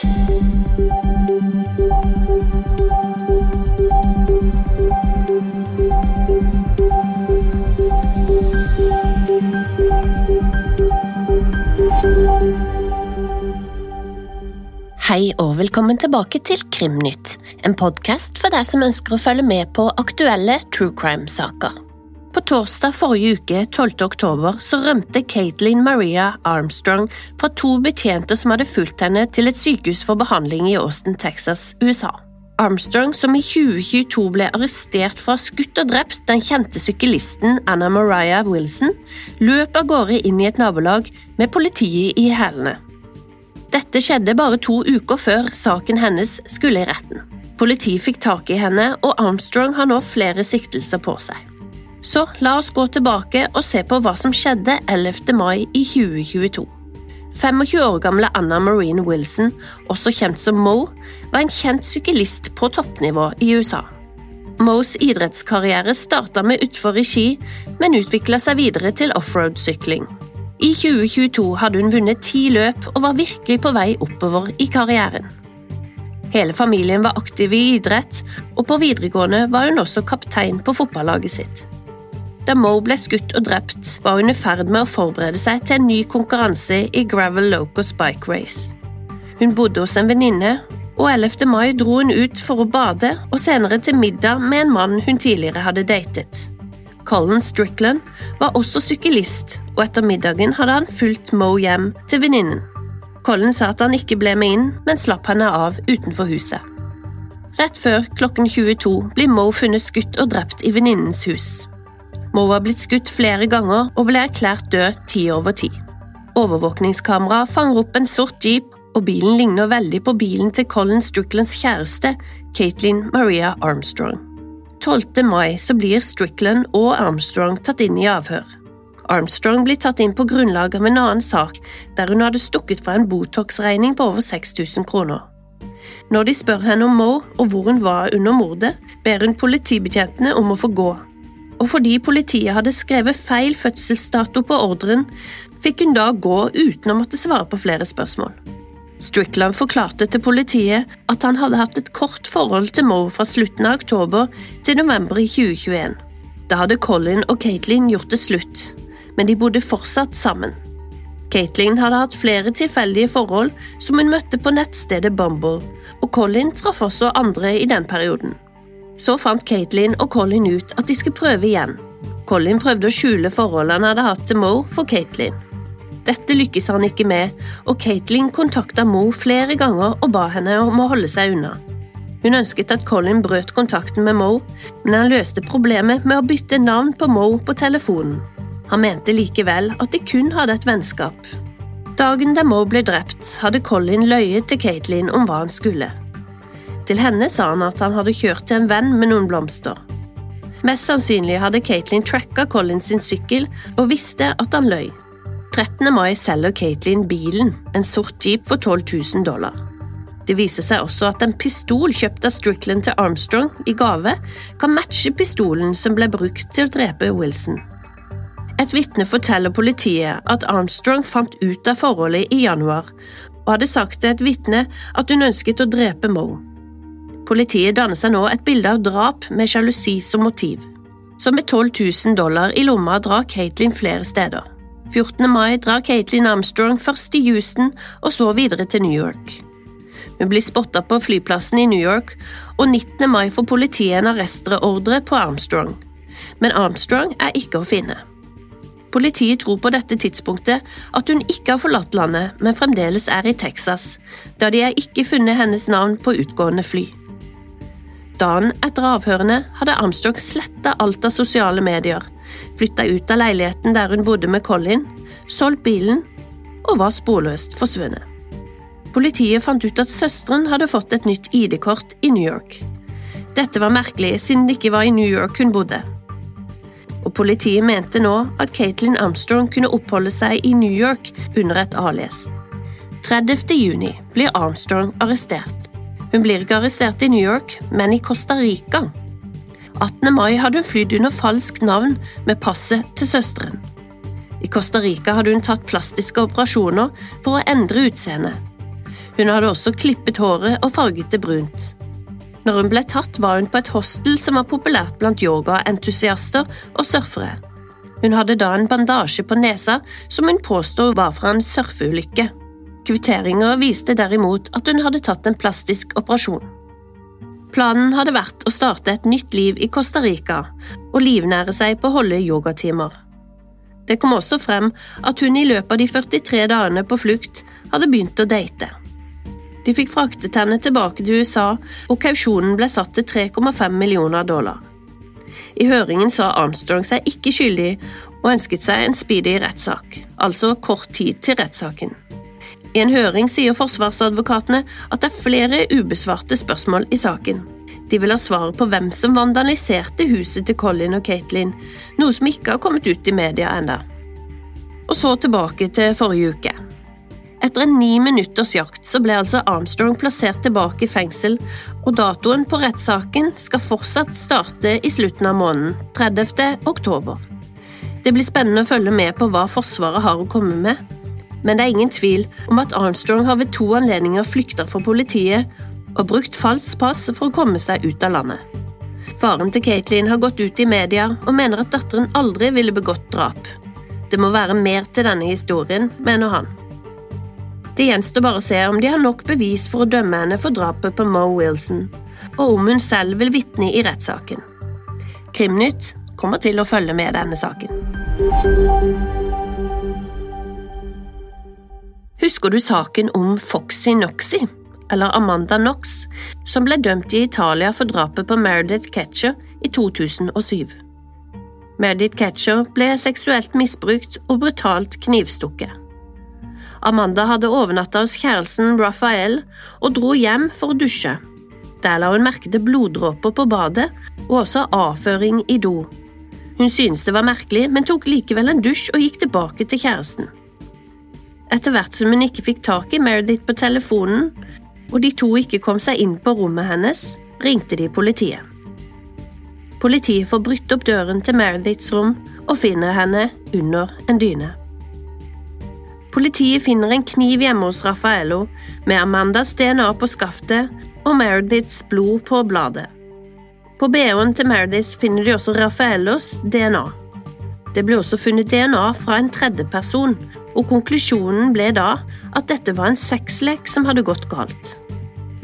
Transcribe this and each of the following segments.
Hei og velkommen tilbake til Krimnytt, en podkast for deg som ønsker å følge med på aktuelle true crime-saker. På torsdag forrige uke, 12. oktober, så rømte Caitlin Maria Armstrong fra to betjenter som hadde fulgt henne til et sykehus for behandling i Austin, Texas, USA. Armstrong, som i 2022 ble arrestert for å ha skutt og drept den kjente syklisten Anna Mariah Wilson, løp av gårde inn i et nabolag med politiet i hælene. Dette skjedde bare to uker før saken hennes skulle i retten. Politiet fikk tak i henne, og Armstrong har nå flere siktelser på seg. Så la oss gå tilbake og se på hva som skjedde 11. mai i 2022. 25 år gamle Anna Marine Wilson, også kjent som Mo, var en kjent syklist på toppnivå i USA. Moes idrettskarriere starta med utfor i ski, men utvikla seg videre til offroad-sykling. I 2022 hadde hun vunnet ti løp og var virkelig på vei oppover i karrieren. Hele familien var aktiv i idrett, og på videregående var hun også kaptein på fotballaget sitt. Da Mo ble skutt og drept, var hun i ferd med å forberede seg til en ny konkurranse i Gravel Locos Bike Race. Hun bodde hos en venninne, og 11. mai dro hun ut for å bade og senere til middag med en mann hun tidligere hadde datet. Colin Strickland var også syklist, og etter middagen hadde han fulgt Mo hjem til venninnen. Colin sa at han ikke ble med inn, men slapp henne av utenfor huset. Rett før klokken 22 blir Mo funnet skutt og drept i venninnens hus. Mo var blitt skutt flere ganger og ble erklært død ti over ti. Overvåkningskamera fanger opp en sort jeep, og bilen ligner veldig på bilen til Colin Stricklands kjæreste, Caitlin Maria Armstrong. 12. mai så blir Strickland og Armstrong tatt inn i avhør. Armstrong blir tatt inn på grunnlag av en annen sak der hun hadde stukket fra en Botox-regning på over 6000 kroner. Når de spør henne om Mo og hvor hun var under mordet, ber hun politibetjentene om å få gå. Og fordi politiet hadde skrevet feil fødselsdato på ordren, fikk hun da gå uten å måtte svare på flere spørsmål. Strickland forklarte til politiet at han hadde hatt et kort forhold til Moe fra slutten av oktober til november i 2021. Da hadde Colin og Caitlin gjort det slutt, men de bodde fortsatt sammen. Caitlin hadde hatt flere tilfeldige forhold som hun møtte på nettstedet Bumble, og Colin traff også andre i den perioden. Så fant Katelyn og Colin ut at de skulle prøve igjen. Colin prøvde å skjule forholdet han hadde hatt til Mo for Katelyn. Dette lykkes han ikke med, og Katelyn kontakta Mo flere ganger og ba henne om å holde seg unna. Hun ønsket at Colin brøt kontakten med Mo, men han løste problemet med å bytte navn på Mo på telefonen. Han mente likevel at de kun hadde et vennskap. Dagen da Mo ble drept, hadde Colin løyet til Katelyn om hva han skulle. Til henne sa han at han hadde kjørt til en venn med noen blomster. Mest sannsynlig hadde Katelyn tracka Collins sin sykkel og visste at han løy. 13. mai selger Katelyn bilen, en sort jeep, for 12 000 dollar. Det viser seg også at en pistol kjøpt av Strickland til Armstrong i gave, kan matche pistolen som ble brukt til å drepe Wilson. Et vitne forteller politiet at Armstrong fant ut av forholdet i januar, og hadde sagt til et vitne at hun ønsket å drepe Mo. Politiet danner seg nå et bilde av drap med sjalusi som motiv. Så med 12 000 dollar i lomma drar Katelyn flere steder. 14. mai drar Katelyn Armstrong først til Houston og så videre til New York. Hun blir spotta på flyplassen i New York, og 19. mai får politiet en arrestreordre på Armstrong. Men Armstrong er ikke å finne. Politiet tror på dette tidspunktet at hun ikke har forlatt landet, men fremdeles er i Texas, da de har ikke funnet hennes navn på utgående fly. Dagen etter avhørene hadde Armstrong sletta alt av sosiale medier, flytta ut av leiligheten der hun bodde med Colin, solgt bilen og var sporløst forsvunnet. Politiet fant ut at søsteren hadde fått et nytt ID-kort i New York. Dette var merkelig, siden det ikke var i New York hun bodde. Og politiet mente nå at Caitlin Armstrong kunne oppholde seg i New York under et alias. 30. juni blir Armstrong arrestert. Hun blir ikke arrestert i New York, men i Costa Rica. 18. mai hadde hun flydd under falskt navn med passet til søsteren. I Costa Rica hadde hun tatt plastiske operasjoner for å endre utseendet. Hun hadde også klippet håret og farget det brunt. Når hun ble tatt, var hun på et hostel som var populært blant yogaentusiaster og surfere. Hun hadde da en bandasje på nesa som hun påsto var fra en surfeulykke. Kvitteringer viste derimot at hun hadde tatt en plastisk operasjon. Planen hadde vært å starte et nytt liv i Costa Rica og livnære seg på å holde yogatimer. Det kom også frem at hun i løpet av de 43 dagene på flukt hadde begynt å date. De fikk fraktet henne tilbake til USA, og kausjonen ble satt til 3,5 millioner dollar. I høringen sa Armstrong seg ikke skyldig og ønsket seg en speedy rettssak, altså kort tid til rettssaken. I en høring sier forsvarsadvokatene at det er flere ubesvarte spørsmål i saken. De vil ha svaret på hvem som vandaliserte huset til Colin og Caitlin, noe som ikke har kommet ut i media enda. Og så tilbake til forrige uke. Etter en ni minutters jakt så ble altså Armstrong plassert tilbake i fengsel, og datoen på rettssaken skal fortsatt starte i slutten av måneden, 30. oktober. Det blir spennende å følge med på hva Forsvaret har å komme med, men det er ingen tvil om at Armstrong har ved to anledninger flykta fra politiet og brukt falskt pass for å komme seg ut av landet. Faren til Katelyn har gått ut i media og mener at datteren aldri ville begått drap. Det må være mer til denne historien, mener han. Det gjenstår bare å se om de har nok bevis for å dømme henne for drapet på Mo Wilson, og om hun selv vil vitne i rettssaken. Krimnytt kommer til å følge med denne saken. Husker du saken om Foxy Noxy, eller Amanda Knox, som ble dømt i Italia for drapet på Meredith Ketcher i 2007? Meredith Ketcher ble seksuelt misbrukt og brutalt knivstukket. Amanda hadde overnatta hos kjæresten Raphael og dro hjem for å dusje. Der la hun merke til bloddråper på badet og også avføring i do. Hun syntes det var merkelig, men tok likevel en dusj og gikk tilbake til kjæresten. Etter hvert som hun ikke fikk tak i Meredith på telefonen, og de to ikke kom seg inn på rommet hennes, ringte de politiet. Politiet får brytt opp døren til Merediths rom og finner henne under en dyne. Politiet finner en kniv hjemme hos Raffaello, med Amandas DNA på skaftet og Merediths blod på bladet. På bh-en til Meredith finner de også Raffaellos DNA. Det ble også funnet DNA fra en tredjeperson, og konklusjonen ble da at dette var en sexlek som hadde gått galt.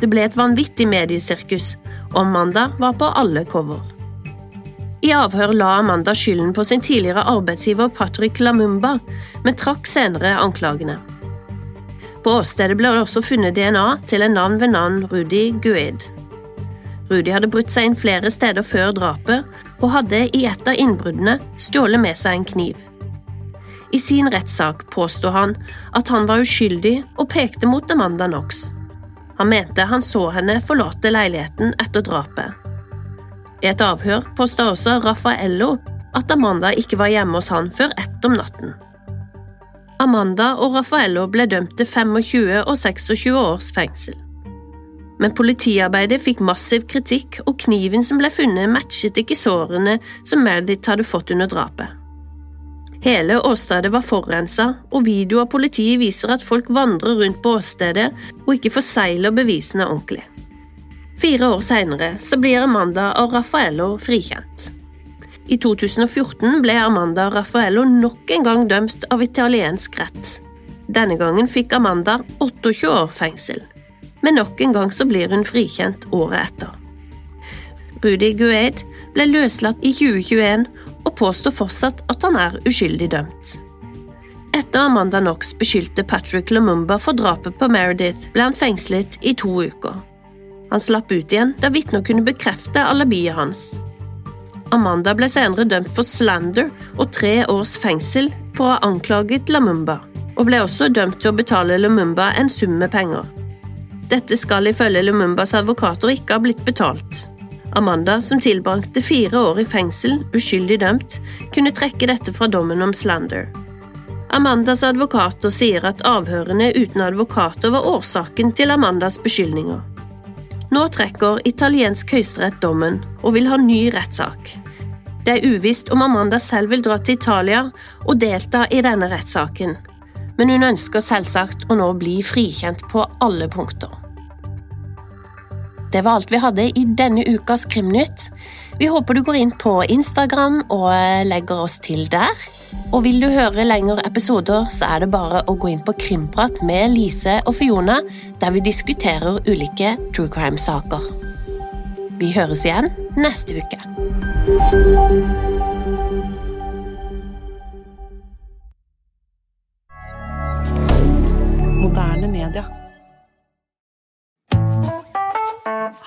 Det ble et vanvittig mediesirkus, og Amanda var på alle cover. I avhør la Amanda skylden på sin tidligere arbeidsgiver Patrick Lamumba, men trakk senere anklagene. På åstedet ble det også funnet DNA til en navn ved navn Rudy Guid. Rudy hadde brutt seg inn flere steder før drapet, og hadde i et av innbruddene stjålet med seg en kniv. I sin rettssak påstod han at han var uskyldig og pekte mot Amanda Knox. Han mente han så henne forlate leiligheten etter drapet. I et avhør påstod også Raffaello at Amanda ikke var hjemme hos han før ett om natten. Amanda og Raffaello ble dømt til 25 og 26 års fengsel. Men politiarbeidet fikk massiv kritikk, og kniven som ble funnet, matchet ikke sårene som Meredith hadde fått under drapet. Hele åstedet var forurensa, og video av politiet viser at folk vandrer rundt på åstedet og ikke forsegler bevisene ordentlig. Fire år senere blir Amanda og Raffaello frikjent. I 2014 ble Amanda og Raffaello nok en gang dømt av italiensk rett. Denne gangen fikk Amanda 28 år fengsel, men nok en gang så blir hun frikjent året etter. Rudy Guaid ble løslatt i 2021 og påstår fortsatt at han er uskyldig dømt. Etter Amanda Knox beskyldte Patrick Lumumba for drapet på Meredith, ble han fengslet i to uker. Han slapp ut igjen da vitner kunne bekrefte alibiet hans. Amanda ble senere dømt for slander og tre års fengsel for å ha anklaget Lamumba, og ble også dømt til å betale Lumumba en sum med penger. Dette skal ifølge Lumumbas advokater ikke ha blitt betalt. Amanda, som tilbrakte fire år i fengsel, uskyldig dømt, kunne trekke dette fra dommen om slander. Amandas advokater sier at avhørene uten advokater var årsaken til Amandas beskyldninger. Nå trekker italiensk høyesterett dommen og vil ha ny rettssak. Det er uvisst om Amanda selv vil dra til Italia og delta i denne rettssaken, men hun ønsker selvsagt å nå bli frikjent på alle punkter. Det var alt vi hadde i denne ukas Krimnytt. Vi håper du går inn på Instagram og legger oss til der. Og vil du høre lengre episoder, så er det bare å gå inn på Krimprat med Lise og Fiona, der vi diskuterer ulike true crime-saker. Vi høres igjen neste uke.